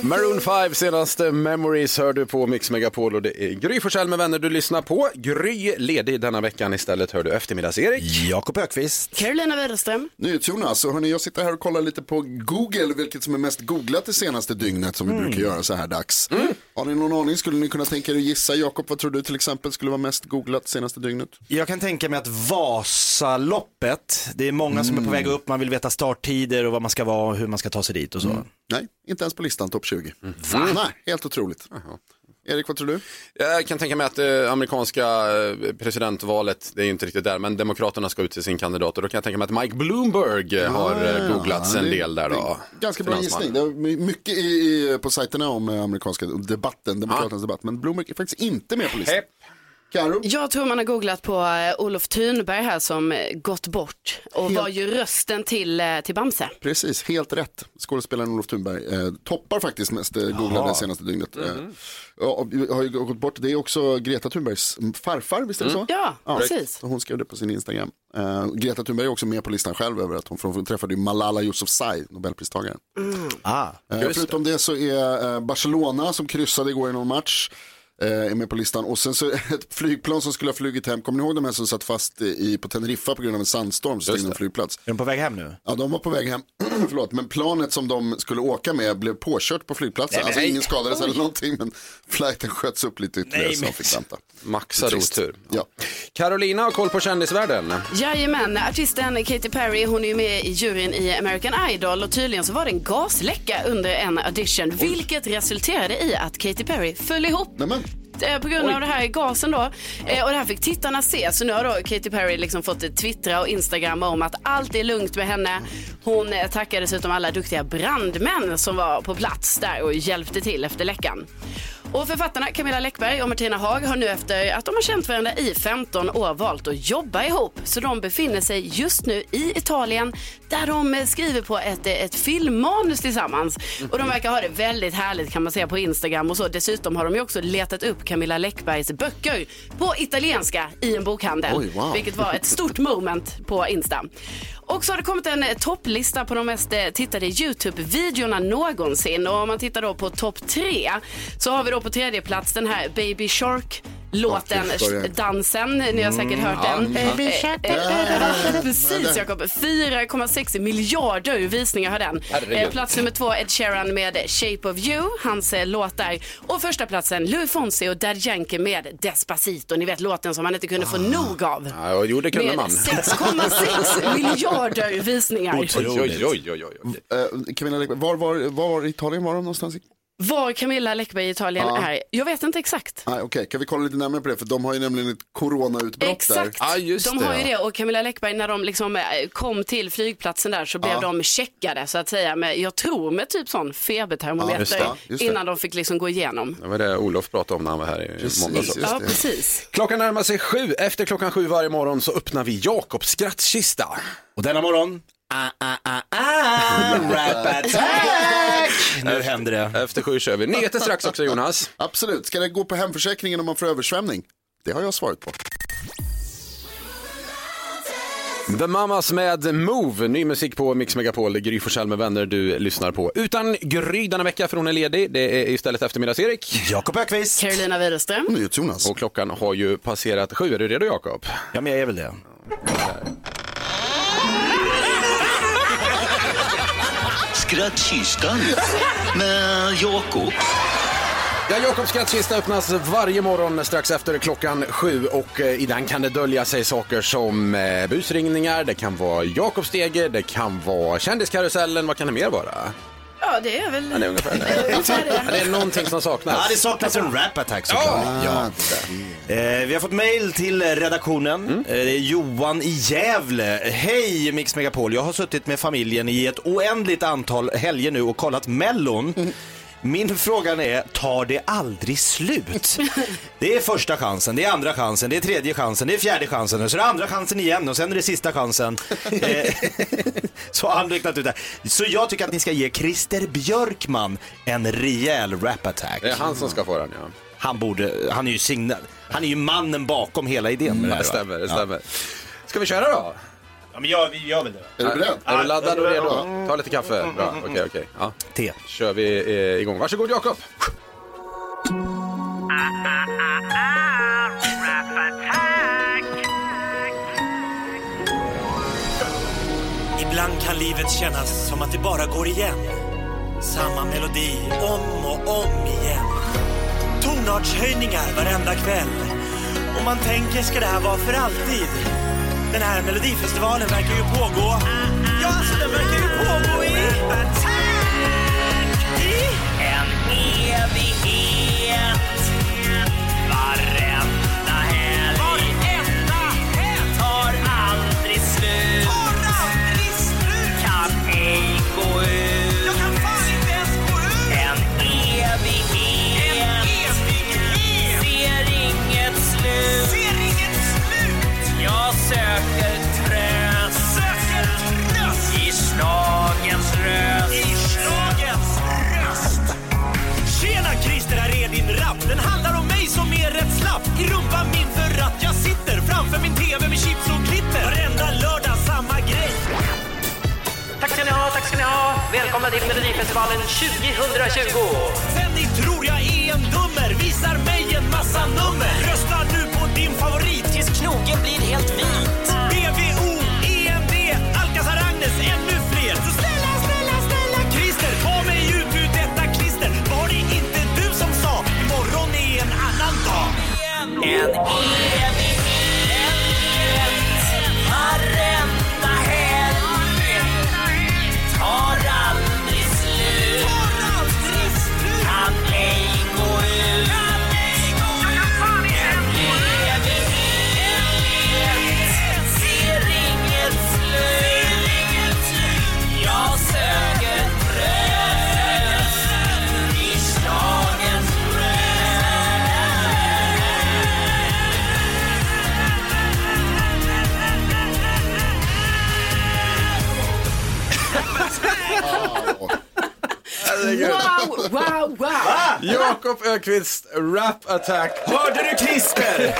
Maroon 5 senaste Memories hör du på Mix Megapol och det är Gry Forssell med vänner du lyssnar på. Gry ledig denna veckan istället hör du eftermiddags-Erik. Jakob Ökvist. Carolina Widerström. NyhetsJonas, så hörni, jag sitter här och kollar lite på Google, vilket som är mest googlat det senaste dygnet som vi brukar göra så här dags. Har ni någon aning, skulle ni kunna tänka er att gissa? Jakob, vad tror du till exempel skulle vara mest googlat senaste dygnet? Jag kan tänka mig att Vasaloppet, det är många som är på väg upp, man vill veta starttider och vad man ska vara och hur man ska ta sig dit och så. Nej, inte ens på listan, topp 20. Nej, helt otroligt. Erik, vad tror du? Jag kan tänka mig att det amerikanska eh, presidentvalet, det är ju inte riktigt där, men Demokraterna ska ut till sin kandidat och då kan jag tänka mig att Mike Bloomberg eh, har eh, googlats en det- del där då. Ganska bra gissning. Det är mycket i, på sajterna om eh, amerikanska debatten, demokraternas debatt, men Bloomberg är faktiskt inte med på listan. Hepp. Karo? Jag tror man har googlat på eh, Olof Thunberg här som eh, gått bort och Helt- var ju rösten till, eh, till Bamse. Precis, helt rätt. Skådespelaren Olof Thunberg eh, toppar faktiskt mest eh, googlade det senaste dygnet. Eh, ja, och vi har ju gått bort, det är också Greta Thunbergs farfar, visst är det så? Ja, precis. Så hon skrev det på sin Instagram. Eh, Greta Thunberg är också med på listan själv över att hon, för hon träffade ju Malala Yousafzai, nobelpristagaren. Ah. Eh, förutom det. så är eh, Barcelona som kryssade igår i någon match. Eh, Är med på listan och sen så ett flygplan som skulle ha flugit hem. Kommer ni ihåg de här som satt fast i, på Teneriffa på grund av en sandstorm som stängde en flygplats? Är de på väg hem nu? Ja, de var på väg hem, förlåt, men planet som de skulle åka med blev påkört på flygplatsen. Nej, alltså hej. ingen skadades eller någonting, men flighten sköts upp lite ytterligare Nej, så de men- fick vänta. Maxad otur. Ja. Carolina har koll på kändisvärlden. Jajamän, artisten Katy Perry hon är ju med i juryn i American Idol och tydligen så var det en gasläcka under en audition vilket resulterade i att Katy Perry föll ihop. Nämen, på grund av det här gasen då. Eh, och det här fick tittarna se. Så nu har då Katy Perry liksom fått eh, twittra och instagramma om att allt är lugnt med henne. Hon eh, tackar dessutom alla duktiga brandmän som var på plats där och hjälpte till efter läckan. Och författarna Camilla Läckberg och Martina Haag har nu efter att de har känt varandra i 15 år valt att jobba ihop. Så de befinner sig just nu i Italien där de eh, skriver på ett, eh, ett filmmanus tillsammans. Och de verkar ha det väldigt härligt kan man säga på Instagram och så. Dessutom har de ju också letat upp Camilla Läckbergs böcker på italienska i en bokhandel. Oj, wow. Vilket var ett stort moment på Insta. Och så har det kommit en eh, topplista på de mest tittade YouTube-videorna någonsin. Och om man tittar då på topp tre så har vi då på tredje plats den här Baby Shark låten, dansen, ni har säkert hört den. Baby Shark. Precis Jakob, 4,6 miljarder visningar har den. Herregud. Eh, Plats nummer två Ed Sheeran med Shape of You, hans eh, låt där. Och första platsen Louis Fonsi och Daddy Yankee med Despacito, ni vet låten som man inte kunde få nog av. Ja, jo, det kunde Med man. 6,6 miljarder visningar. Oj, oj, oj, oj, oj. eh, Camilla var, var, var i Italien var de någonstans? Var Camilla Läckberg i Italien Ja. är, jag vet inte exakt. Nej, Okej, kan vi kolla lite närmare på det? För de har ju nämligen ett coronautbrott Exakt, Ja, just de det, har ju ja. det och Camilla Läckberg när de liksom eh, kom till flygplatsen där så blev de checkade så att säga med, jag tror med typ sån Ja, just febertermometer det, just det. innan de fick liksom gå igenom. Det var det Olof pratade om när han var här i Precis. måndags. Ja, precis. Klockan närmar sig sju. Efter klockan sju varje morgon så öppnar vi Jakobs skrattkista. Och denna morgon, ah, ah, ah, ah, rap attack! Nu händer det. Efter sju kör vi. Nyheter strax också Jonas. Absolut, ska det gå på hemförsäkringen om man får översvämning? Det har jag svaret på. The Mamas med Move, ny musik på Mix Megapol. Gry Forssell med vänner du lyssnar på. Utan Gry denna vecka för hon är ledig. Det är istället eftermiddags-Erik. Jakob Ökvist. Carolina Widerström. NyhetsJonas. Och klockan har ju passerat sju. Är du redo Jakob? Ja, men jag är väl det. Skrattkistan med Jakob. Ja, Jakobs skrattkista öppnas varje morgon strax efter klockan sju och eh, i den kan det dölja sig saker som eh, busringningar, det kan vara Jakobs stege, det kan vara kändiskarusellen, vad kan det mer vara? Ja, det är väl Ja, det är ungefär det. det. Ja, är någonting som saknas. Ja, det saknas en rap attack såklart. Ja. Eh, vi har fått mail till redaktionen. Mm. Eh, det är Johan i Gävle. Hej Mix Megapol, jag har suttit med familjen i ett oändligt antal helger nu och kollat Mellon. Min fråga är, tar det aldrig slut? Det är första chansen, det är andra chansen, det är tredje chansen, det är fjärde chansen och så är det andra chansen igen och sen är det sista chansen. Eh, så har han räknat ut det. Så jag tycker att ni ska ge Christer Björkman en rejäl rap-attack. Det är han som ska få den, ja. Han borde, han är ju signal, han är ju mannen bakom hela idén med det Det här. va? stämmer, det Ja. stämmer. Ska vi köra då? Ja, men jag, vi gör väl det. Är du beredd? Är du laddad och redo? Ta lite kaffe. Bra, okej, okej. Ja. Te. kör vi eh, igång. Varsågod Jakob. Ibland kan livet kännas som att det bara går igen. Samma melodi om och om igen. Tonartshöjningar varenda kväll. Och man tänker, ska det här vara för alltid? Den här melodifestivalen verkar ju pågå. Ja, alltså den verkar ju pågå i... I en evighet. Välkomna till Melodifestivalen 2020. Sen ni tror jag är en dummer visar mig en massa nummer. Rösta nu på din favorit tills knogen blir helt vit. BVO, EMD, Alcazar Agnes, ännu fler. Så snälla, snälla, snälla Christer, ta mig ut ur detta klister. Var det inte du som sa imorgon är en annan dag? En Wow, wow, wow. Jakob Ökvist, Rap Attack. Hörde du Christer?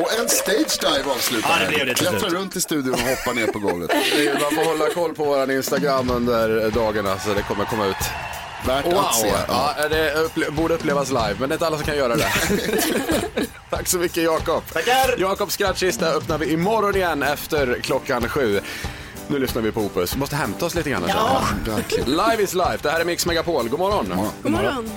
Och en stage dive avslutar Ja, det blev det till Klättrar slut. runt i studion och hoppar ner på golvet. Man får hålla koll på vår Instagram under dagarna så det kommer komma ut. Värt Wow, att se. Ja. ja, det upple- borde upplevas live, men det är inte alla som kan göra det. Tack så mycket Jakob. Tackar. Jakobs skrattkista öppnar vi imorgon igen efter klockan sju. Nu lyssnar vi på Opus. Måste hämta oss lite grann. Ja. Verkligen. Live is life. Det här är Mix Megapol. God morgon. God morgon.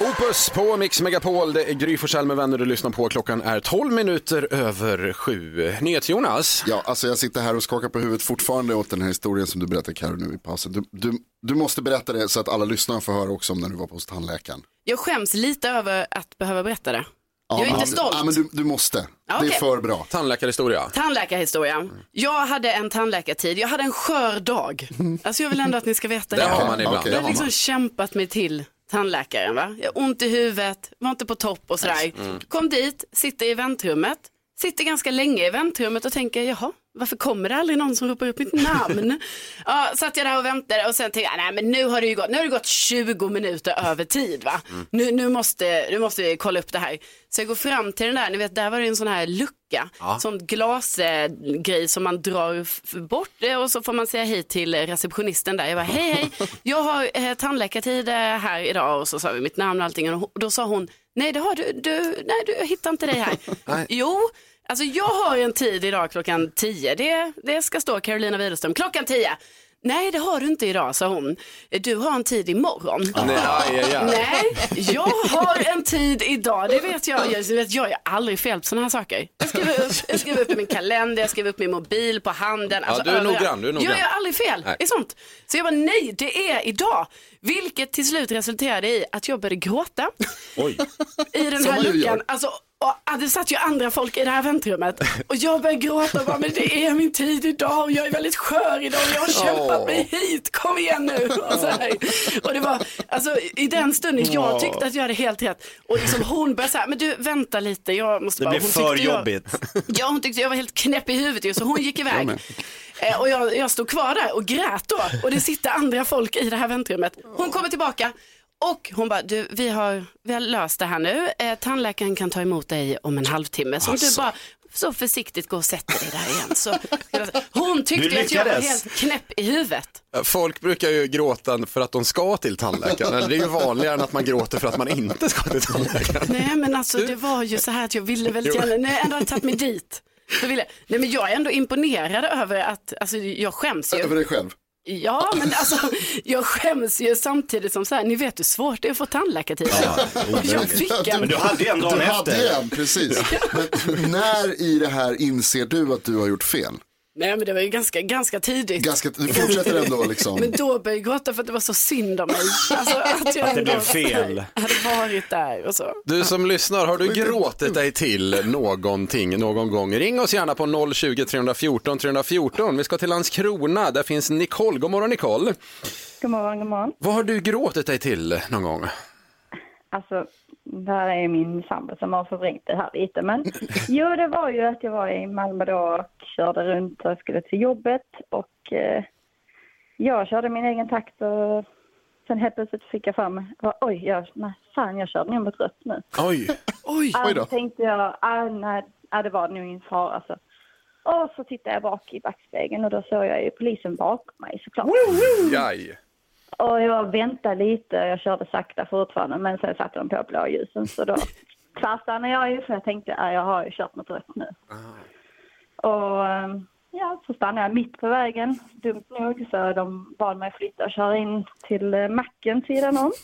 Opus på Mix Megapol. Det är Gry Forssell med vänner du lyssnar på. Klockan är 12 minuter över sju. NyhetsJonas. Ja, alltså jag sitter här och skakar på huvudet fortfarande åt den här historien som du berättade Carro nu i pausen. Du, du, du måste berätta det så att alla lyssnare får höra också om när du var på hos tandläkaren. Jag skäms lite över att behöva berätta det. Jag är ja, inte stolt. Ja, men du, du måste. Ja, Det är för bra. Tandläkarhistoria. Tandläkarhistoria. Jag hade en tandläkartid. Jag hade en skör dag. Alltså jag vill ändå att ni ska veta Det det. har man ibland. Det Jag har liksom kämpat mig till tandläkaren. Va? Jag har ont i huvudet, var inte på topp och sådär. Kom dit, sitter i väntrummet, sitter ganska länge i väntrummet och tänker, jaha, varför kommer det aldrig någon som ropar upp mitt namn? ja, satt jag där och väntade och sen tänkte jag, nej men nu har det ju gått, nu har det gått 20 minuter över tid va. Nu, nu, måste, nu måste vi kolla upp det här. Så jag går fram till den där, ni vet där var det en sån här lucka, sån glasgrej som man drar bort eh, och så får man säga hej till receptionisten där. Jag bara, hej hej, jag har eh, tandläkartid eh, här idag och så sa vi mitt namn och allting och då sa hon, nej det har du, du nej du jag hittar inte dig här. jo, alltså jag har en tid idag klockan 10, det, det ska stå Carolina Widerström, klockan 10. Nej, det har du inte idag, sa hon. Du har en tid imorgon. Nej, aj, aj, aj. Nej, jag har en tid idag. Det vet jag. Jag, vet, jag gör aldrig fel på sådana här saker. Jag skriver, upp, jag skriver upp min kalender, jag skriver upp min mobil på handen. Alltså du är överallt. noggrann, du är noggrann. Jag gör aldrig fel Nej. i sånt. Så jag bara, nej, det är idag. Vilket till slut resulterade i att jag började gråta Oj. i den här luckan. Alltså Och ah, det satt ju andra folk i det här väntrummet och jag började gråta och bara, men det är min tid idag och jag är väldigt skör idag och jag har kämpat mig hit, kom igen nu. Och, så här. och det var, alltså i den stunden, jag tyckte att jag hade helt rätt. Och liksom hon började så här, men du vänta lite, jag måste Det bara. blir hon för tyckte jag- jobbigt. Ja, hon tyckte jag var helt knäpp i huvudet ju, så hon gick iväg. Eh, och jag, jag stod kvar där och grät då. Och det sitter andra folk i det här väntrummet. Hon kommer tillbaka och hon bara, du, vi har, vi har löst det här nu. Eh, tandläkaren kan ta emot dig om en halvtimme. Så om du bara så försiktigt går och sätter dig där igen. Så, hon tyckte att jag var helt knäpp i huvudet. Folk brukar ju gråta för att de ska till tandläkaren. Det är ju vanligare än att man gråter för att man inte ska till tandläkaren. Nej men alltså det var ju så här att jag ville väldigt gärna, när jag ändå hade tagit mig dit. Så ville, nej men jag är ändå imponerad över att, alltså jag skäms ju. Över dig själv. Ja, men alltså jag skäms ju samtidigt som så här, ni vet hur svårt det är att få tandläkartid. och jag fick en. Men du hade en dagen Du hade efter. en, precis. Men när i det här inser du att du har gjort fel? Nej, men det var ju ganska, ganska tidigt. Ganska, du fortsätter ändå liksom. Men då började jag gråta för att det var så synd om mig. Alltså, att, jag Att det blev fel. hade varit där och så. Du som lyssnar, har du gråtit dig till någonting någon gång? Ring oss gärna på 020 314 314. Vi ska till Landskrona, där finns Nicole. God morgon Nicole. God morgon, god morgon. Vad har du gråtit dig till någon gång? Alltså, det här är min sambo som har förvrängt det här lite. Men jo, det var ju att jag var i Malmö då och körde runt och skulle till jobbet. Och eh, jag körde min egen takt och sen helt plötsligt fick jag fram, oj, jag, nej, fan jag körde nog mot rött nu. Oj. Oj, Oj då. då tänkte jag, ah, nej, ah, det var nog ingen fara. Så. Och så tittade jag bak i backspegeln och då såg jag ju polisen bakom mig såklart. Jaj. Och jag väntade lite, jag körde sakta fortfarande, men sen satte de på blåljusen så då tvärstannade jag ju för jag tänkte att jag har ju kört mot rött nu. Och ehm, ja, så stannade jag mitt på vägen, dumt nog, så de bad mig flytta och köra in till eh, macken sidan om.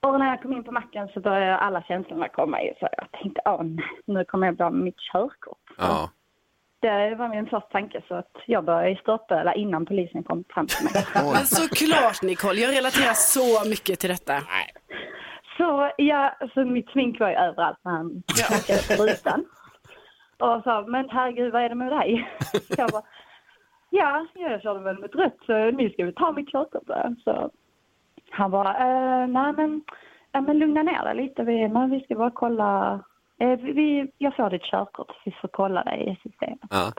Och när jag kom in på macken så började alla känslorna komma i, så jag tänkte, åh nej, nu kommer jag bli av med mitt körkort. Ja. Det var min första tanke, så att jag började störtböla innan polisen kom fram till mig. men såklart Nicole, jag relaterar så mycket till detta. Så ja, alltså mitt smink var ju överallt när han på rutan. Och sa, men herregud vad är det med dig? Jag bara, ja, jag körde väl mot rött så nu ska vi ta mitt körkort där. Så han bara, eh, nej men, ja, men lugna ner dig lite, vi, men vi ska bara kolla, vi- vi, jag får ditt körkort, vi får kolla dig i systemet. Ja.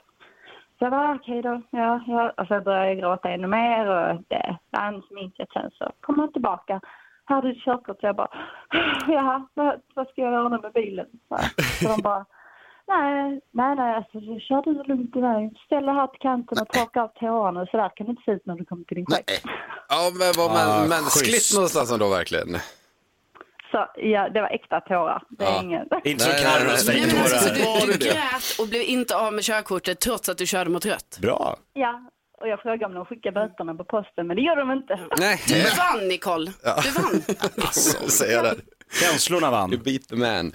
Så jag bara, okej då. Ja, ja. Och så började jag gråta ännu mer och det rann sminket. Sen så kom han tillbaka. Här har du ditt körkort. Så jag bara, jaha, vad, vad ska jag göra nu med bilen? Så, så de bara, nej, nej, nej, alltså så kör du lugnt iväg. Ställ dig här till kanten och torka av tårarna och så där kan det inte se ut när du kommer till din chef. Ja, men vad Ah, men, mänskligt schysst. någonstans ändå verkligen. Så ja, det var äkta tårar. Det är Ja. ingen... Inte som Carros men alltså, fejktårar. du, du grät och blev inte av med körkortet trots att du körde mot rött. Bra. Ja, och jag frågade om de skickar böterna på posten, men det gör de inte. Nej, Du vann Nicole, du vann. så säger jag det. Känslorna You vann. beat the man.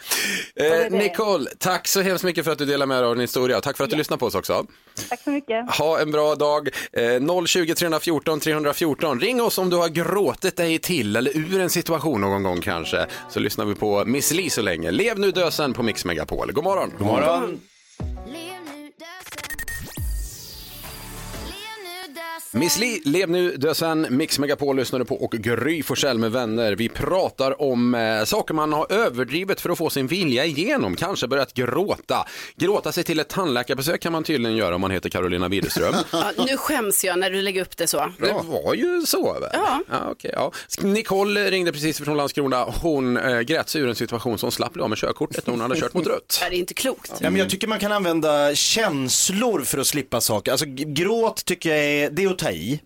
Eh. Nicole, tack så hemskt mycket för att du delar med dig av din historia. Tack för att du lyssnar på oss också. Tack så mycket. Ha en bra dag. Eh, 020 314 314. Ring oss om du har gråtit dig till eller ur en situation någon gång kanske. Så lyssnar vi på Miss Li så länge. Lev nu dösen på Mix Megapol. God morgon. God Morgon. Miss Li, lev nu dösen. Mix Megapol lyssnar du på och Gry Forssell med vänner. Vi pratar om eh, saker man har överdrivit för att få sin vilja igenom. Kanske börjat gråta. Gråta sig till ett tandläkarbesök kan man tydligen göra om man heter Carolina Widerström. Ja, nu skäms jag när du lägger upp det så. Det var ju så väl? Ja. ja, okej, ja. Nicole ringde precis från Landskrona. Hon eh, grät sig ur en situation som slapp bli av med körkortet när hon hade kört mot rött. Det är inte klokt. Ja, men jag tycker man kan använda känslor för att slippa saker. Alltså gråt tycker jag är, det är att ta i.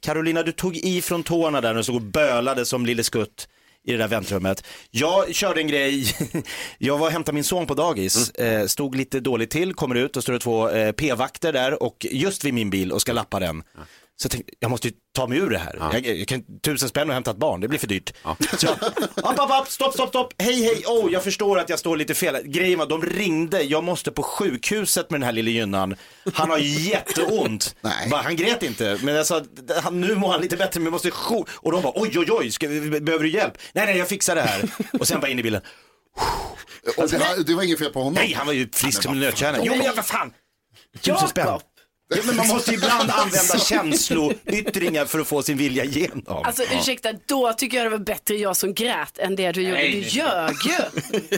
Carolina, du tog i från tårna där och stod och bölade som lille skutt i det där väntrummet. Jag körde en grej, jag var och hämtade min son på dagis, eh, stod lite dåligt till, kommer ut och står det två eh, p-vakter där och just vid min bil och ska lappa den. Så jag tänkte, jag måste ju ta mig ur det här. Jag, jag kan, tusen spänn och hämta ett barn, det blir för dyrt. Så jag, app, app, app, stopp, stopp, stopp, hej, hej, oh, jag förstår att jag står lite fel. Grejen var, de ringde, jag måste på sjukhuset med den här lille gynnan. Han har jätteont. Nej. Bara, han grät inte, men jag sa, han, nu mår han lite bättre, men jag måste jo Och de bara, oj, oj, oj, ska, vi- behöver du hjälp? Nej, nej, jag fixar det här. Och sen bara in i bilen. Och det, var, det var inget fel på honom. Nej, han var ju frisk som en nötkärna. Jo, men jag, vad fan! Tusen spänn. Ja, men man måste ju ibland använda känsloyttringar för att få sin vilja igenom. Alltså ursäkta, då tycker jag det var bättre jag som grät än det du gjorde. Du ljög ju.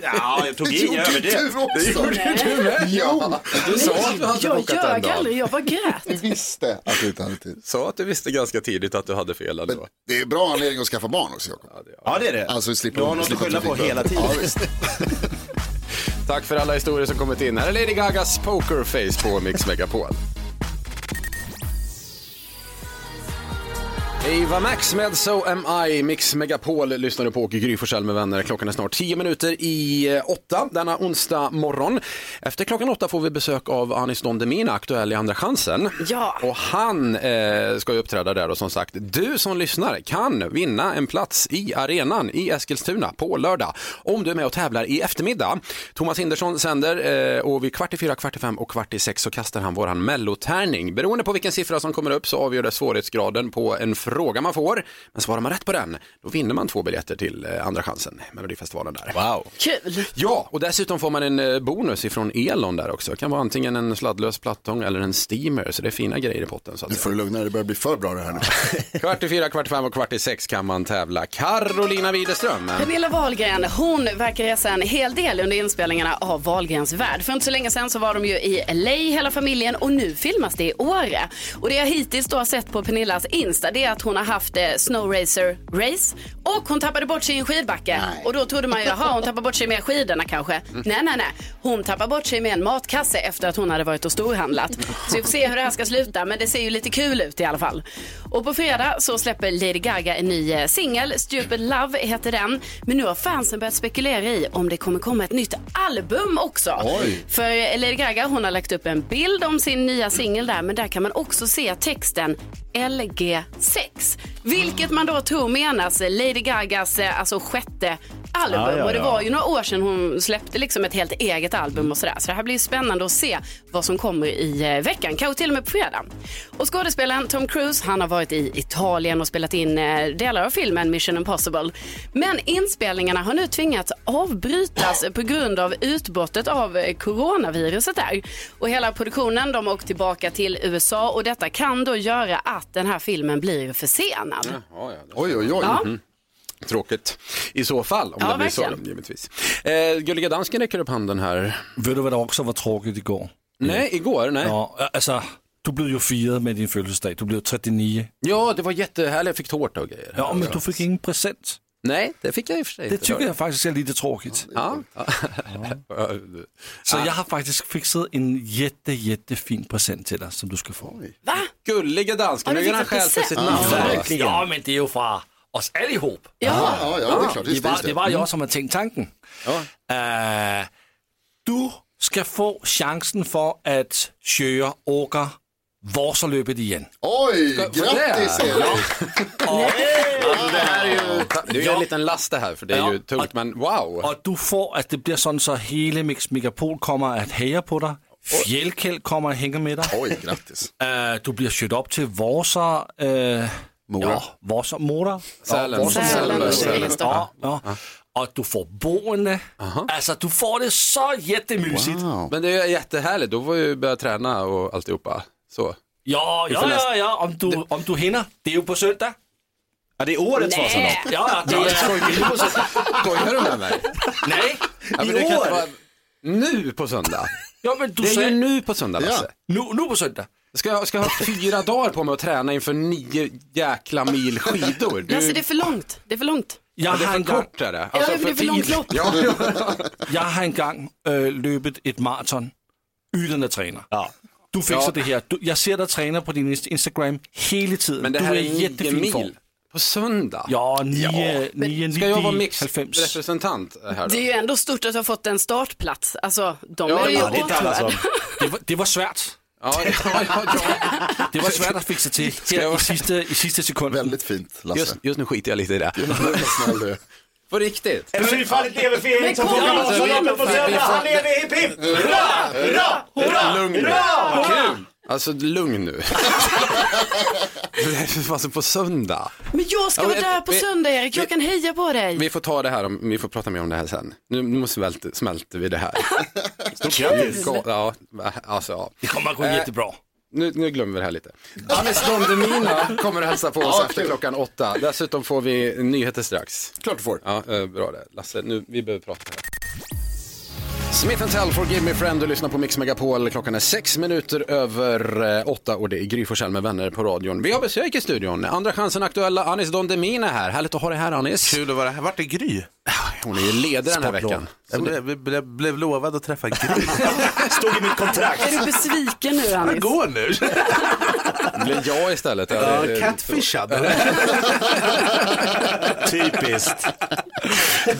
Ja, jag tog i över det. Du också. Nej. Ja, Du sa att du hade Jag ljög aldrig, jag bara grät. du visste att du inte hade tid. Sa att du visste ganska tidigt att du hade fel ändå. Det är bra anledning att skaffa barn också, Jakob. Ja, det är det. Alltså, slipper- du har något att skylla på hela tiden. Ja, visst. Tack för alla historier som kommit in. Här är Lady Gagas pokerface på Mix Megapol. Ava Max med So Am I, Mix Megapol lyssnar du på och Gry Forssell med vänner. Klockan är snart 10 minuter i eh, åtta denna onsdag morgon. Efter klockan åtta får vi besök av Anis Don Demina, aktuell i Andra chansen. Ja. Och han eh, ska ju uppträda där och som sagt, du som lyssnar kan vinna en plats i arenan i Eskilstuna på lördag om du är med och tävlar i eftermiddag. Thomas Hindersson sänder eh, och vid kvart i fyra, kvart i fem och kvart i sex så kastar han våran mellotärning. Beroende på vilken siffra som kommer upp så avgör det svårighetsgraden på en fråga man får. Men svarar man rätt på den, då vinner man två biljetter till eh, Andra chansen, Melodifestivalen där. Wow. Kul. Ja, och dessutom får man en eh, bonus ifrån Elon där också. Det kan vara antingen en sladdlös plattång eller en steamer, så det är fina grejer i potten. Så att Nu får du lugna dig, det börjar bli för bra det här nu. Kvart i fyra, kvart i fem och kvart i sex kan man tävla. Carolina Widerström. Pernilla Wahlgren, hon verkar resa en hel del under inspelningarna av Wahlgrens värld. För inte så länge sedan så var de ju i LA hela familjen och nu filmas det i Åre. Och det jag hittills då har sett på Pernillas Insta det är att hon har haft eh, Snow Racer Race och hon tappade bort sig i en skidbacke. Och då trodde man ju, jaha hon tappade bort sig med skidorna kanske. Nej, nej, nej. Hon tappade bort sig med en matkasse efter att hon hade varit och storhandlat. Så vi får se hur det här ska sluta men det ser ju lite kul ut i alla fall. Och på fredag så släpper Lady Gaga en ny eh, singel, Stupid Love heter den. Men nu har fansen börjat spekulera i om det kommer komma ett nytt album också. Oj. För eh, Lady Gaga hon har lagt upp en bild om sin nya singel där men där kan man också se texten LG6. Vilket man då tror menas Lady Gagas eh, alltså sjätte album. Ja, ja, Och det var ju några år sedan hon släppte liksom ett helt eget album och sådär. Så det här blir spännande att se vad som kommer i eh, veckan, kanske till och med på fredag. Och skådespelaren Tom Cruise, han har varit i Italien och spelat in eh, delar av filmen Mission Impossible. Men inspelningarna har nu tvingats avbrytas på grund av utbrottet av coronaviruset där. Och hela produktionen, de har åkt tillbaka till USA och detta kan då göra att den här filmen blir försenad. Oj, oj, oj. Ja. Tråkigt i så fall, om Ja, det blir så, verkligen. givetvis. Eh, Gulliga dansken räcker upp handen här. Ved du, hvad der også var tråkigt i går? Nej, igår, nej. Nå, altså, du blev jo firet med din fødselsdag. Du blev 39. Ja, det var jättehärligt. Jag fick tårta och grejer. Ja, men du fick ingen present. Nej, det fick jag i och för sig Det inte. tycker jag faktiskt är lite tråkigt. Ja. Så jag har faktiskt fixat en jätte, jättefin present till dig som du ska få. Va? Gulliga dansken, Har nu du gör han fixat skäl för sitt namn. Verkligen. Ja, men det är ju från oss allihop. Ja. Ja, ja, det är klart. Det Just det, var, just det det. var jag som har tänkt tanken. Øh, du ska få chansen för att köra åka Vasalöpet igen. Oj, grattis Erik! Det här är ju, det är ju en liten last det här, för det är Ja. ju tungt, men wow. Och du får att det blir sån så hela Mix Megapol kommer att heja på dig. Fjällkäll kommer att hänga med dig. Oj, grattis. Øh, du blir kört upp till Vasa... Øh, Mora. Ja, Vasa, Mora. Sälen. Ja, Sälen. Sälen. Ja, ja. Och du får boende. Alltså du får det så jättemysigt. Wow. Men det är jättehärligt, då får jag ju börja träna och alltihopa. Så. Ja, ja, ja, ja, om du, om du hinner. Det är ju på söndag. Ja, det är årets Vasalopp. Ja, ja, det är Skojar du med mig? Nej, Ja, men I år? vara nu på söndag. ja, men du Det är ju nu på söndag, Ja. Lasse. nu, nu på söndag. Ska jag, ska ha fyra dagar på mig att träna inför nio jäkla mil skidor? Du, Alltså det är för långt. Det är för långt. Jag det är för kort är det. Ja, det är för långt lopp. Ja, jag har en gång äh, löpet ett maraton utan att träna. Ja. Du fixar Ja. det här. Du, jag ser dig träna på din Inst- Instagram hela tiden. men det du här är är nio jättefin form. på söndag. Ja, nio, nio, Ska jag vara 90, mix 90. representant här Det är då? ju ändå stort att ha fått en startplats. Alltså, de Ja, är ju ja, Det är som... Det var, det var svårt. Ja, ja, ja, ja. Det var svårt att fixa till jag- i sista, i sista sekunden. Väldigt fint, Lasse. Just, just nu skiter jag lite i det. På riktigt. En fyrfaldigt lever för Erik som igen, Vasaloppet på söndag. Han lever hipp hipp! Hurra, hurra, hurra, Lugn nu. kul. Alltså lugn nu. det är alltså på söndag. Men jag ska Ja, vara där på vi- söndag Erik, jag kan heja på dig. Vi får ta det här, om, vi får prata mer om det här sen. Nu, nu smälter, smälter vi det här. Stort grattis. Ja, alltså ja. Det kommer att gå Eh, jättebra. Nu, nu glömmer vi det här lite. Anis Don Demina kommer att hälsa på oss efter klockan åtta. Dessutom får vi nyheter strax. Klart du får. Ja, eh, bra det. Lasse, nu, vi behöver prata här. Smith Tell, Forgive Me Friend, du lyssnar på Mix Megapol. Klockan är sex minuter över eh, åtta och det är Gry Forssell med vänner på radion. Vi har besök i studion. Andra chansen aktuella, Anis Don Demina är här. Härligt att ha dig här Anis. Kul att vara här. Vart är Gry? Hon är ju ledig den här veckan. Jag blev, blev, blev lovad att träffa Gry. Stod i mitt kontrakt. Är du besviken nu Jag Anis? går nu. Det blir jag istället. Ja, det- catfishad. Typiskt.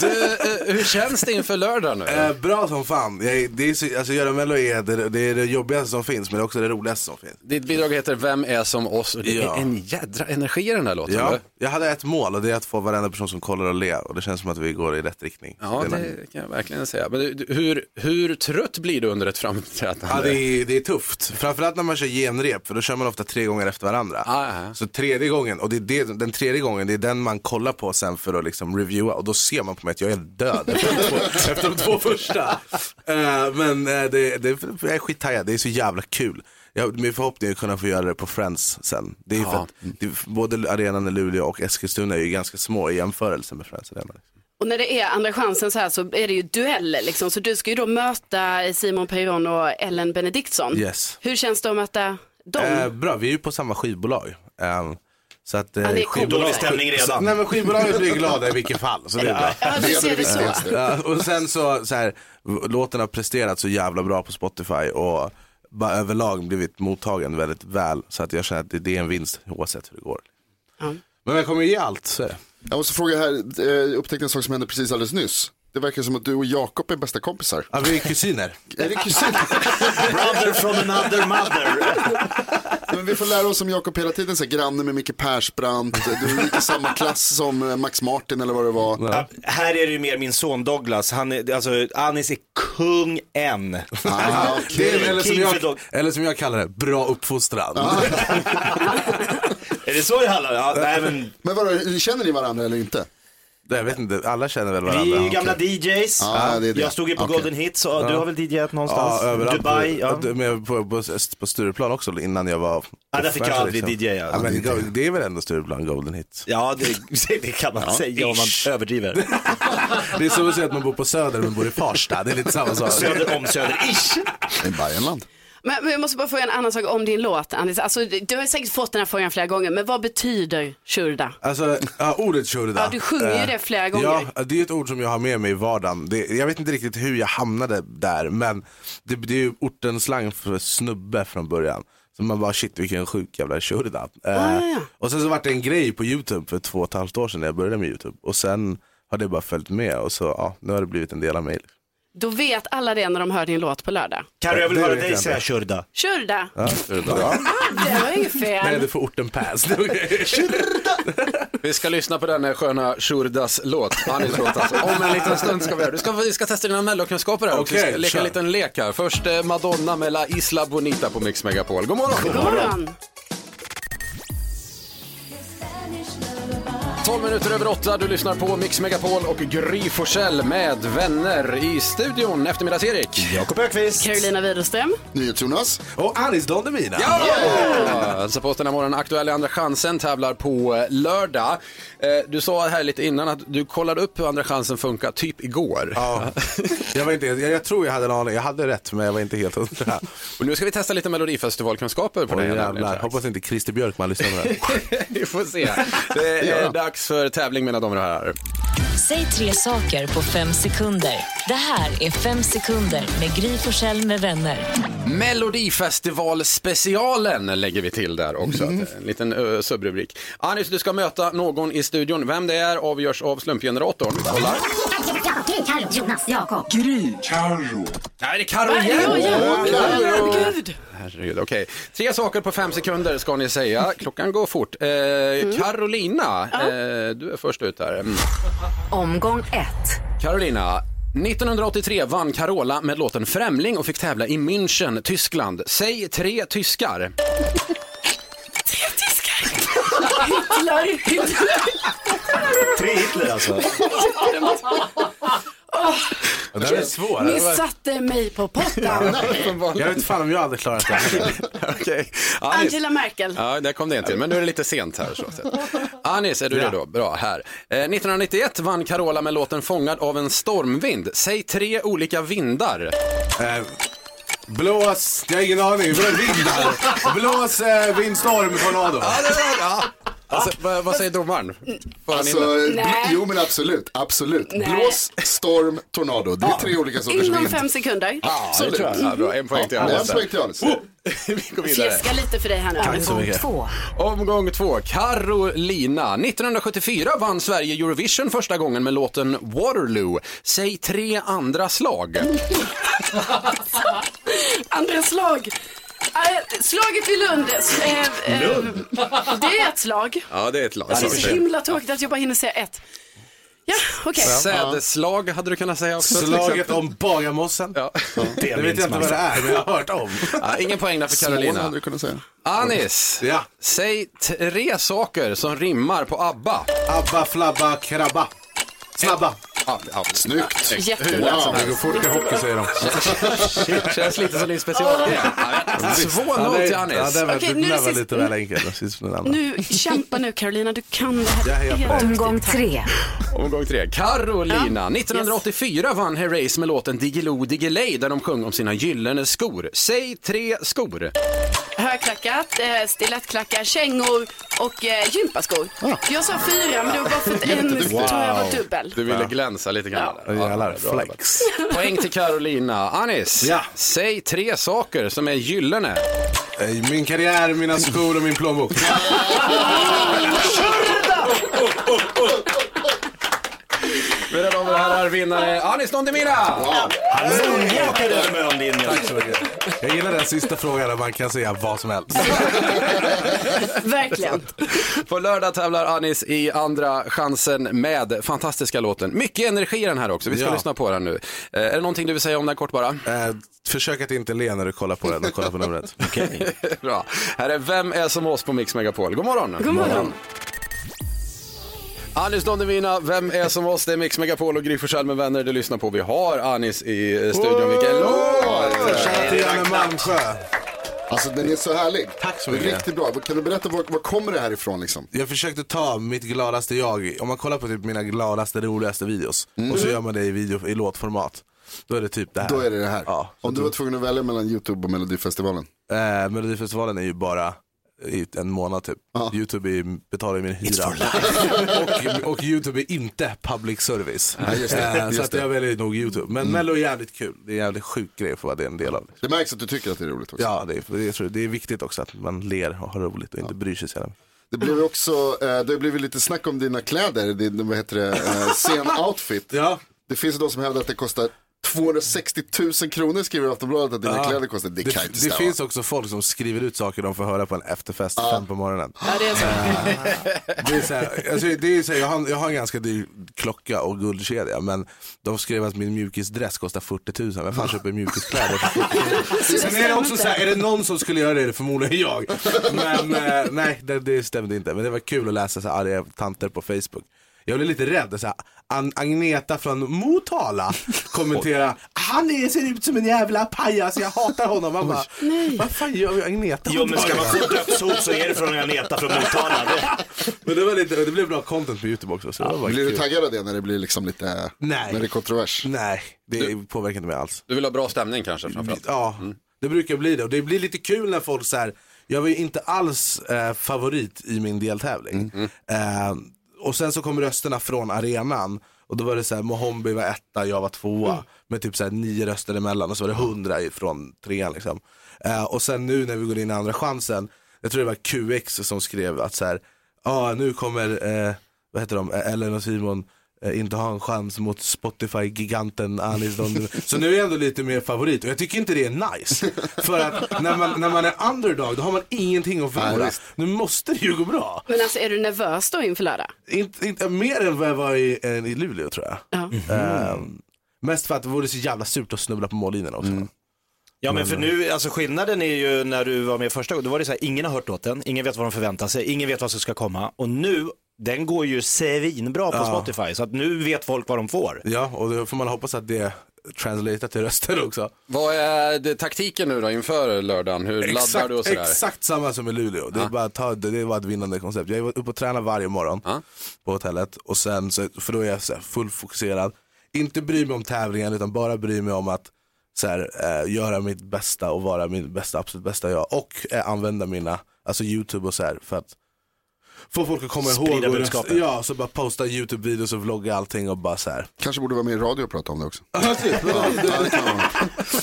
Du, eh, hur känns det inför lördag nu? Eh, bra som fan. Jag, det är, så- alltså, göra mello är det, det är det jobbigaste som finns, men det är också det roligaste som finns. Ditt bidrag heter Vem är som oss? Och det Ja. är en jädra energi i den där låten. Ja, va? jag hade ett mål och det är att få varenda person som kollar och ler och det känns som att vi går i rätt riktning. Ja, är- det kan jag verkligen säga. Men du, du, hur, hur trött blir du under ett framträdande? Ja, det är, det är tufft. Framförallt när man kör genrep, för då kör man ofta tre gånger efter varandra. Ja, ja. Så tredje gången, och det är det, den tredje gången, det är den man kollar på sen för att liksom reviewa. Och då ser man på mig att jag är död efter de två, efter de två första. Eh, men uh, det, det, jag är skittaggad, det är så jävla kul. Jag, min förhoppning är att kunna få göra det på Friends sen. Det är för Ja. att, det, både arenan i Luleå och Eskilstuna är ju ganska små i jämförelse med Friends Arena. Och när det är andra chansen så här så är det ju dueller liksom. Så du ska ju då möta Simon Peyron och Ellen Benediktsson. Yes. Hur känns det att möta dem? Eh, bra, vi är ju på samma skivbolag. Eh, så att, eh, Ja, Dålig stämning redan. Nej men skivbolaget blir glada i vilket fall. Så det är bra. Ja, du ser det så. Ja, och sen så, så här, låten har presterat så jävla bra på Spotify och bara överlag blivit mottagen väldigt väl. Så att jag känner att det, det är en vinst oavsett hur det går. Ja. Men jag kommer ge allt, så. Jag måste fråga här, eh, jag upptäckte en sak som hände precis alldeles nyss. Det verkar som att du och Jakob är bästa kompisar. Ja, vi är kusiner. Är det kusin? Brother from another mother. Men vi får lära oss om Jakob hela tiden, så här, granne med Micke Persbrandt, du gick i samma klass som eh, Max Martin eller vad det var. Ja, här är det ju mer min son Douglas. Han är, alltså, Anis är kung än. Ah, Det är, eller, som jag, eller som jag kallar det, bra uppfostran. Är det så det handlar? Ja, nej, men, Men vadå, känner ni varandra eller inte? Jag vet inte, alla känner väl varandra. vi är ju gamla DJs. Ja, det är det. Jag stod ju på Okej. Golden Hits och du har väl DJat någonstans? Ja, överallt. Dubai? Ja. Ja. Med, på, på, på Stureplan också innan jag var Ja, där fick jag aldrig DJa. Ja, men det- det är väl ändå Stureplan Golden Hits. Ja, det, det kan man säga om man överdriver. Det är som att säga att man bor på Söder men bor i Farsta. Det är lite samma sak. Söder om Söder-ish. I Bayernland. Men, men jag måste bara fråga en annan sak om din låt, Anis. Alltså, du har säkert fått den här frågan flera gånger, men vad betyder shurda? Alltså, ja, ordet shurda. Ja, du sjunger ju Eh, det flera gånger. Ja, det är ett ord som jag har med mig i vardagen. Det, jag vet inte riktigt hur jag hamnade där, men det, det är ju ortens slang för snubbe från början. Så man bara shit vilken sjuk jävla shurda. Eh, ja, ja. Och sen så var det en grej på YouTube för två och ett halvt år sedan när jag började med YouTube. Och sen har det bara följt med och så ja, nu har det blivit en del av mig. Då vet alla det när de hör din låt på lördag. Carro, jag vill höra dig säga shurda. Shurda, Ja. Ja. det var inget Nej, fel. det får orten pass. Vi ska lyssna på den här sköna Shurdas låt, Anis låt alltså. Om en liten stund ska vi göra. Du ska, vi ska testa dina mellokunskaper här också. Vi ska leka en liten lek här. Först eh, Madonna med La Isla Bonita på Mix Megapol. God morgon! God morgon. 12 minuter över 8, du lyssnar på Mix Megapol och Gry Forssell med vänner i studion. Eftermiddags-Erik. Jakob Ökvist. Carolina Widerström. NyhetsJonas. och Anis Don Demina. Ja! Alltså på oss den här morgonen, aktuell i Andra chansen tävlar på eh, lördag. Eh, Du sa här lite innan att du kollade upp hur Andra chansen funkar typ igår. Ja. Jag, var inte, jag, jag tror jag hade en aning, jag hade rätt men jag var inte helt hundra. Och nu ska vi testa lite Melodifestivalkunskaper på Oj, dig. Hoppas inte Christer Björkman lyssnar på det här. Vi får se. Det är Ja. Dags för tävling mina damer och herrar. Säg tre saker på fem sekunder. Det här är Fem sekunder med Gry Forssell med vänner. Melodifestivalspecialen lägger vi till där också. En liten uh, subrubrik. Anis, du ska möta någon i studion. Vem det är avgörs av slumpgeneratorn. Vi kollar. Nej, det är Carro igen! Ja, ja, Carro. herregud. Herregud, okej. Tre saker på fem sekunder ska ni säga. Klockan går fort. Eh, Carolina, eh, du är först ut här. Mm. Omgång ett. Carolina, 1983 vann Carola med låten Främling och fick tävla i München, Tyskland. Säg tre tyskar. Hitler, Hitler. Tre Hitler alltså. Det här är svårt. Ni satte mig på pottan. Jag vet fan om jag hade klarat det. Anis. Angela Merkel. Ja, där kom det en till, men nu är det lite sent här. Så. Anis, är du Ja. redo? Bra, här. Eh, 1991 vann Carola med låten Fångad av en stormvind. Säg tre olika vindar. Eh, blås, jag har ingen aning. Vadå vindar? Blås, eh, vindstorm, tornado. Ja, det var, ja. Alltså, vad, vad säger domaren? Får Alltså, det? jo men absolut, absolut. Nej. Blås, storm, tornado. Det är tre olika sorters Inom vind. fem sekunder. Absolut. Ja, bra, en poäng till Ja, Anis. en poäng till Anis. Vi går vidare. Fjäska lite för dig här nu. Så mycket. Omgång två. Carolina. 1974 vann Sverige Eurovision första gången med låten Waterloo. Säg tre andra slag. Andra slag. Äh, slaget vid Lund. Eh, eh, Det är ett slag. Ja, det är ett lag. Det är så himla tråkigt att jag bara hinner säga ett. Ja, okej. Sädesslag hade du kunnat säga också. Slaget om Bagarmossen. Ja. Det vet jag inte vad det är, men jag har hört om. Ja, ingen poäng där för Slån hade Carolina. du kunnat säga. Anis, Ja. säg tre saker som rimmar på ABBA. Abba, flabba, krabba. Snabba. Ja, ja. Snyggt. Jättebra. Det går fort i hockey säger de. Känns lite som din special. Ja, 2-0 till Ja, Anis. det var, Okej, nu är det lite väl enkelt. Nu, kämpa nu Carolina, du kan det här. Omgång tre. Omgång tre. Carolina. 1984 vann Herreys med låten Diggiloo Diggiley där de sjöng om sina gyllene skor. Säg tre skor. Högklackat, eh, stilettklackar, kängor och eh, gympaskor. Jag sa fyra, men det var bara för att en Jätteduktigt. tror jag var dubbel. Du ville glänsa lite grann. Ja. Jävlar, flex. Poäng till Carolina. Anis, Ja. säg tre saker som är gyllene. Eh, Min karriär, mina skor och min plånbok. Mina damer och herrar, vinnare Anis Don över mönlinjen. Tack så mycket. Jag gillar den sista frågan där man kan säga vad som helst. Verkligen. På lördag tävlar Anis i andra chansen med fantastiska låten. Mycket energi i den här också, vi ska Ja. lyssna på den nu. Eh, är det någonting du vill säga om den kort bara? Eh, försök att inte le när du kollar på den och kollar på numret. Bra. Här är Vem är som oss på Mix Megapol. God morgon! God morgon. Anis Don Demina, Vem är som oss? Det är Mix Megapol och Gry Forssell med vänner du lyssnar på. Vi har Anis i eh, studion. Vilken låt! Shoutout till Janne Malmsjö. Alltså den är så härlig. Tack så mycket. Riktigt bra. Kan du berätta var, var kommer det här ifrån liksom? Jag försökte ta mitt gladaste jag, om man kollar på typ mina gladaste, roligaste videos och så gör man det i, video, i låtformat. Då är det typ det här. Då är det det här. Ja. Om du var tvungen att välja mellan YouTube och Melodifestivalen. Eh, Melodifestivalen är ju bara i en månad typ. Ja. Youtube är, betalar min hyra. och, och Youtube är inte public service. just det, Eh, just så att det. Mm. jag väljer nog Youtube. Men Mello är jävligt kul. Det är en jävligt sjuk grej för vad det är en del av. Det märks att du tycker att det är roligt också. Ja, det är, det, tror, det är viktigt också att man ler och har roligt och inte bryr sig så. Det blev också, eh, det blivit lite snack om dina kläder, din, vad heter det, eh, scen-outfit. Ja. Det finns de som hävdar att det kostar 260 000 kronor skriver Aftonbladet att dina Ja. kläder kostar. Det, Det, kan inte det finns också folk som skriver ut saker de får höra på en efterfest fem på morgonen. Ja, det är så. Det är så här, alltså det är så här, jag, har, jag har en ganska dyr klocka och guldkedja men de skrev att min mjukisdress kostar 40 000. Vem fan köper mjukiskläder för 40 000? Sen är det också så här, är det någon som skulle göra det är det förmodligen jag. Men eh, nej, det, det stämde inte. Men det var kul att läsa så här arga tanter på Facebook. Jag blev lite rädd. Så här, An- Agneta från Motala kommenterar Han är, ser ut som en jävla pajas, jag hatar honom. Man bara, vad fan gör Agneta? Jo men ska man få dödshot så är det från Agneta från Motala. Det- Men det, var lite, det blev bra content på Youtube också. Så det var Blir du kul. taggad av det när det blir liksom lite, Nej. när det är kontrovers? Nej, det påverkar inte mig alls. Du vill ha bra stämning kanske framförallt? Ja, det brukar bli det. Och det blir lite kul när folk så här, jag var ju inte alls eh, favorit i min deltävling. Eh, och sen så kom rösterna från arenan. Och då var det så här, Mohombi var etta, jag var tvåa. Med typ så här nio röster emellan och så var det hundra från trean liksom. Eh, och sen nu när vi går in i andra chansen, jag tror det var QX som skrev att så här, ja nu kommer, eh, vad heter de, Ellen och Simon inte ha en chans mot Spotify-giganten Anis Don. Så nu är jag ändå lite mer favorit och jag tycker inte det är nice. För att när man, när man är underdog då har man ingenting att förlora. visst. nu måste det ju gå bra. Men alltså är du nervös då inför lördag? Inte, inte, mer än vad jag var i, eh, i Luleå tror jag. Ja. Ehm, Mest för att det vore så jävla surt att snubbla på mållinjen också. Mm. Ja men för nu, alltså skillnaden är ju när du var med första gången, då var det så här, ingen har hört låten, ingen vet vad de förväntar sig, ingen vet vad som ska komma. Och nu, den går ju svinbra på Ja. Spotify, så att nu vet folk vad de får. Ja, och då får man hoppas att det translatear till röster också. Vad är det, taktiken nu då inför lördagen? Hur laddar du och sådär? exakt samma som i Luleå. Det är, bara att ta, det, det är bara ett vinnande koncept. Jag är uppe och tränar varje morgon på hotellet. Och sen, så, för då är jag så här, full fokuserad. Inte bry mig om tävlingen utan bara bry mig om att så här, eh, göra mitt bästa och vara min bästa, absolut bästa jag. Och eh, använda mina, alltså YouTube och så här för att få folk att komma Sprida ihåg. och budskapet. Ja, så bara posta YouTube-videos och vlogga allting och bara så här. Kanske borde vara med i radio och prata om det också. Ja, typ. Ja, det kan man.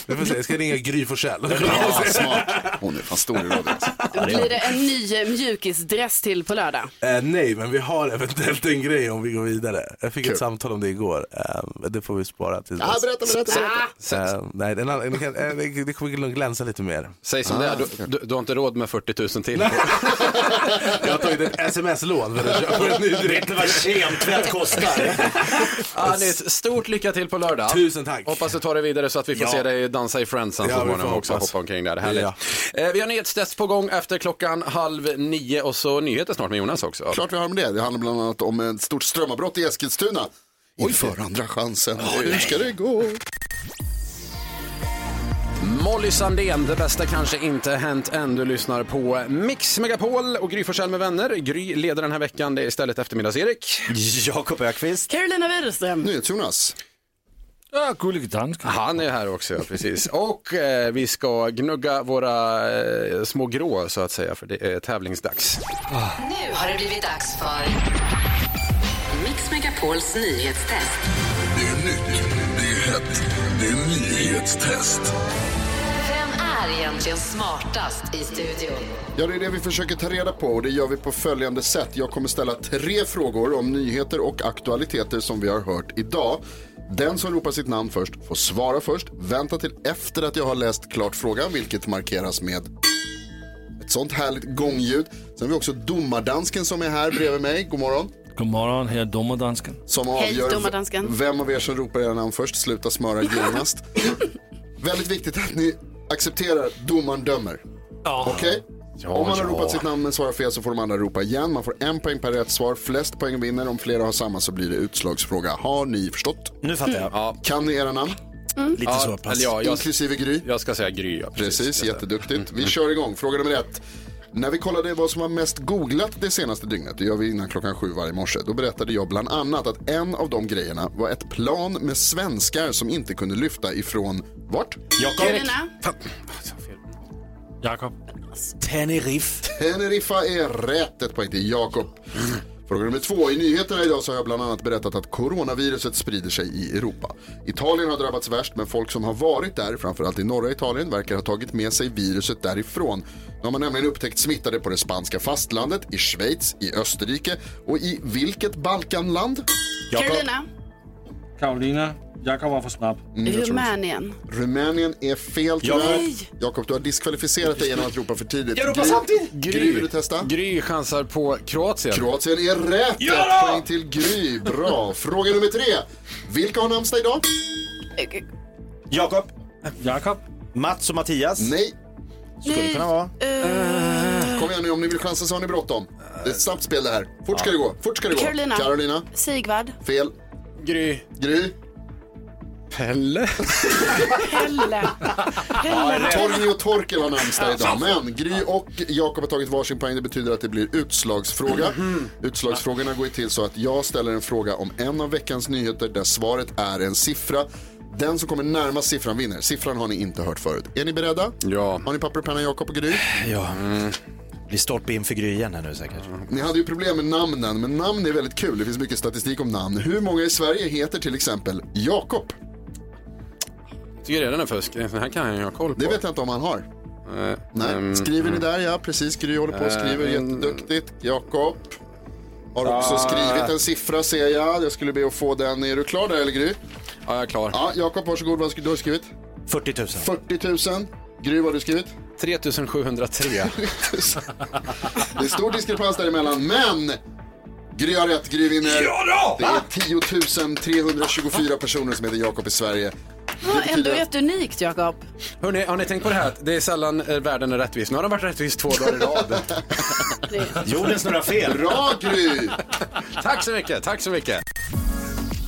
Vi får se, jag ska ringa Gry Forssell. Ja, smart. Hon är fan stor i radio. Alltså. Blir det en ny mjukisdress till på lördag? Eh, nej, men vi har eventuellt en grej om vi går vidare. Jag fick Kul. ett samtal om det igår. Eh, det får vi spara till Ja, berätta, berätta, berätta. Eh, nej, den, den, kan- eh, det det kommer nog glänsa lite mer. Säg som det är, du, du, du har inte råd med 40 000 till. Jag har tagit ett sms-lån för att köpa en ny dräkt. Vet ni vad kemtvätt kostar? Anis, stort lycka till på lördag. Tusen tack. Hoppas du tar dig vidare så att vi får Ja. se dig dansa i Friendsen Ja, så vi småningom får också. hoppas. Hoppa omkring där, härligt. Ja. Eh, vi har nyhetstest på gång efter klockan halv nio och så nyheter snart med Jonas också. Klart vi har med det. Det handlar bland annat om ett stort strömavbrott i Eskilstuna. Inför andra chansen. Hur ska det gå? Molly Sandén, det bästa kanske inte hänt än. Du lyssnar på Mix Megapol och Gry Forssell med vänner. Gry leder den här veckan, det är istället eftermiddags-Erik. Jakob Ökvist. Carolina Widerström. NyhetsJonas. Ja, gullige dansken. Han är här också, ja, precis. Och eh, vi ska gnugga våra eh, små grå, så att säga, för det är tävlingsdags. Nu har det blivit dags för Mix Megapols nyhetstest. Det är nytt, det är hett, det är nyhetstest. Egentligen smartast i studion? Ja, det är det vi försöker ta reda på och det gör vi på följande sätt. Jag kommer ställa tre frågor om nyheter och aktualiteter som vi har hört idag. Den som ropar sitt namn först får svara först. Vänta till efter att jag har läst klart frågan, vilket markeras med ett sånt härligt gångljud. Sen har vi också domardansken som är här bredvid mig. God morgon. God morgon, här är domardansken. Som avgör domardansken. vem av er som ropar era namn först. Sluta smöra genast. Väldigt viktigt att ni accepterar domaren dömer. Okej? Om man har ja. ropat sitt namn men svarar fel så får de andra ropa igen. Man får en poäng per rätt svar. Flest poäng vinner. Om flera har samma så blir det utslagsfråga. Har ni förstått? Nu fattar jag. Ja, Kan ni era namn? Lite ja, så pass. ja, jag, Inklusive Gry? jag ska säga Gry. Ja, Precis, jätteduktigt. Vi kör igång. Fråga nummer ett. När vi kollade vad som var mest googlat det senaste dygnet, det gör vi innan klockan sju varje morse, då berättade jag bland annat att en av de grejerna var ett plan med svenskar som inte kunde lyfta ifrån vart? Carolina. Jakob. Tenerife. Teneriffa är rätt, ett poäng till Jakob. Fråga nummer två. I nyheterna idag så har jag bland annat berättat att coronaviruset sprider sig i Europa. Italien har drabbats värst, men folk som har varit där, framförallt i norra Italien, verkar ha tagit med sig viruset därifrån. Nu har man nämligen upptäckt smittade på det spanska fastlandet, i Schweiz, i Österrike och i vilket Balkanland? Carolina. Jakob var för snabb. Mm, Rumänien. Rumänien är fel Jakob. tyvärr. Nej. Jakob, du har diskvalificerat dig genom att ropa för tidigt. Jag ropar samtidigt. Gry, vill du testa? Gry chansar på Kroatien. Kroatien är rätt! Ja! Ett poäng till Gry. Bra. Fråga nummer tre. Vilka har namnsdag idag? Jakob. Jakob. Mats och Mattias. Nej. Skulle kunna vara. Kom igen nu, om ni vill chansa så har ni bråttom. Det är ett snabbt spel det här. Fort ska det gå. Fort ska det gå. Carolina. Carolina. Sigvard. Fel. Gry. Gry. Pelle. Pelle. Pelle. Torgny och Torkel har namnsdag idag. Men Gry och Jakob har tagit varsin poäng. Det betyder att det blir utslagsfråga. Utslagsfrågorna går till så att jag ställer en fråga om en av veckans nyheter där svaret är en siffra. Den som kommer närmast siffran vinner. Siffran har ni inte hört förut. Är ni beredda? Ja. Har ni papper och penna Jakob och Gry? Ja. Blir stolpe in för Gry igen här nu säkert. Ni hade ju problem med namnen, men namn är väldigt kul. Det finns mycket statistik om namn. Hur många i Sverige heter till exempel Jakob? Tycker redan är fusk. Den här kan jag ha koll på. Det vet jag inte om han har. Eh, Nej, ehm, skriver ni där ja, precis. Gry håller på och skriver Eh, jätteduktigt. Jakob har också skrivit en siffra ser jag. Jag skulle be att få den. Är du klar där eller Gry? Ja, jag är klar. Ja, Jakob varsågod. Vad har du skrivit? 40 000. 40 000. Gry, vad har du skrivit? 3703. Det är stor diskrepans däremellan, men Gry har rätt, Gry vinner. Ja då! Det är 10 324 personer som heter Jakob i Sverige. Ja, ändå rätt unikt Jakob. Hörrni, har ni tänkt på det här det är sällan eh, världen är rättvis. Nu har den varit rättvis två dagar i rad. Jorden snurrar fel. Bra Gry! tack så mycket, tack så mycket.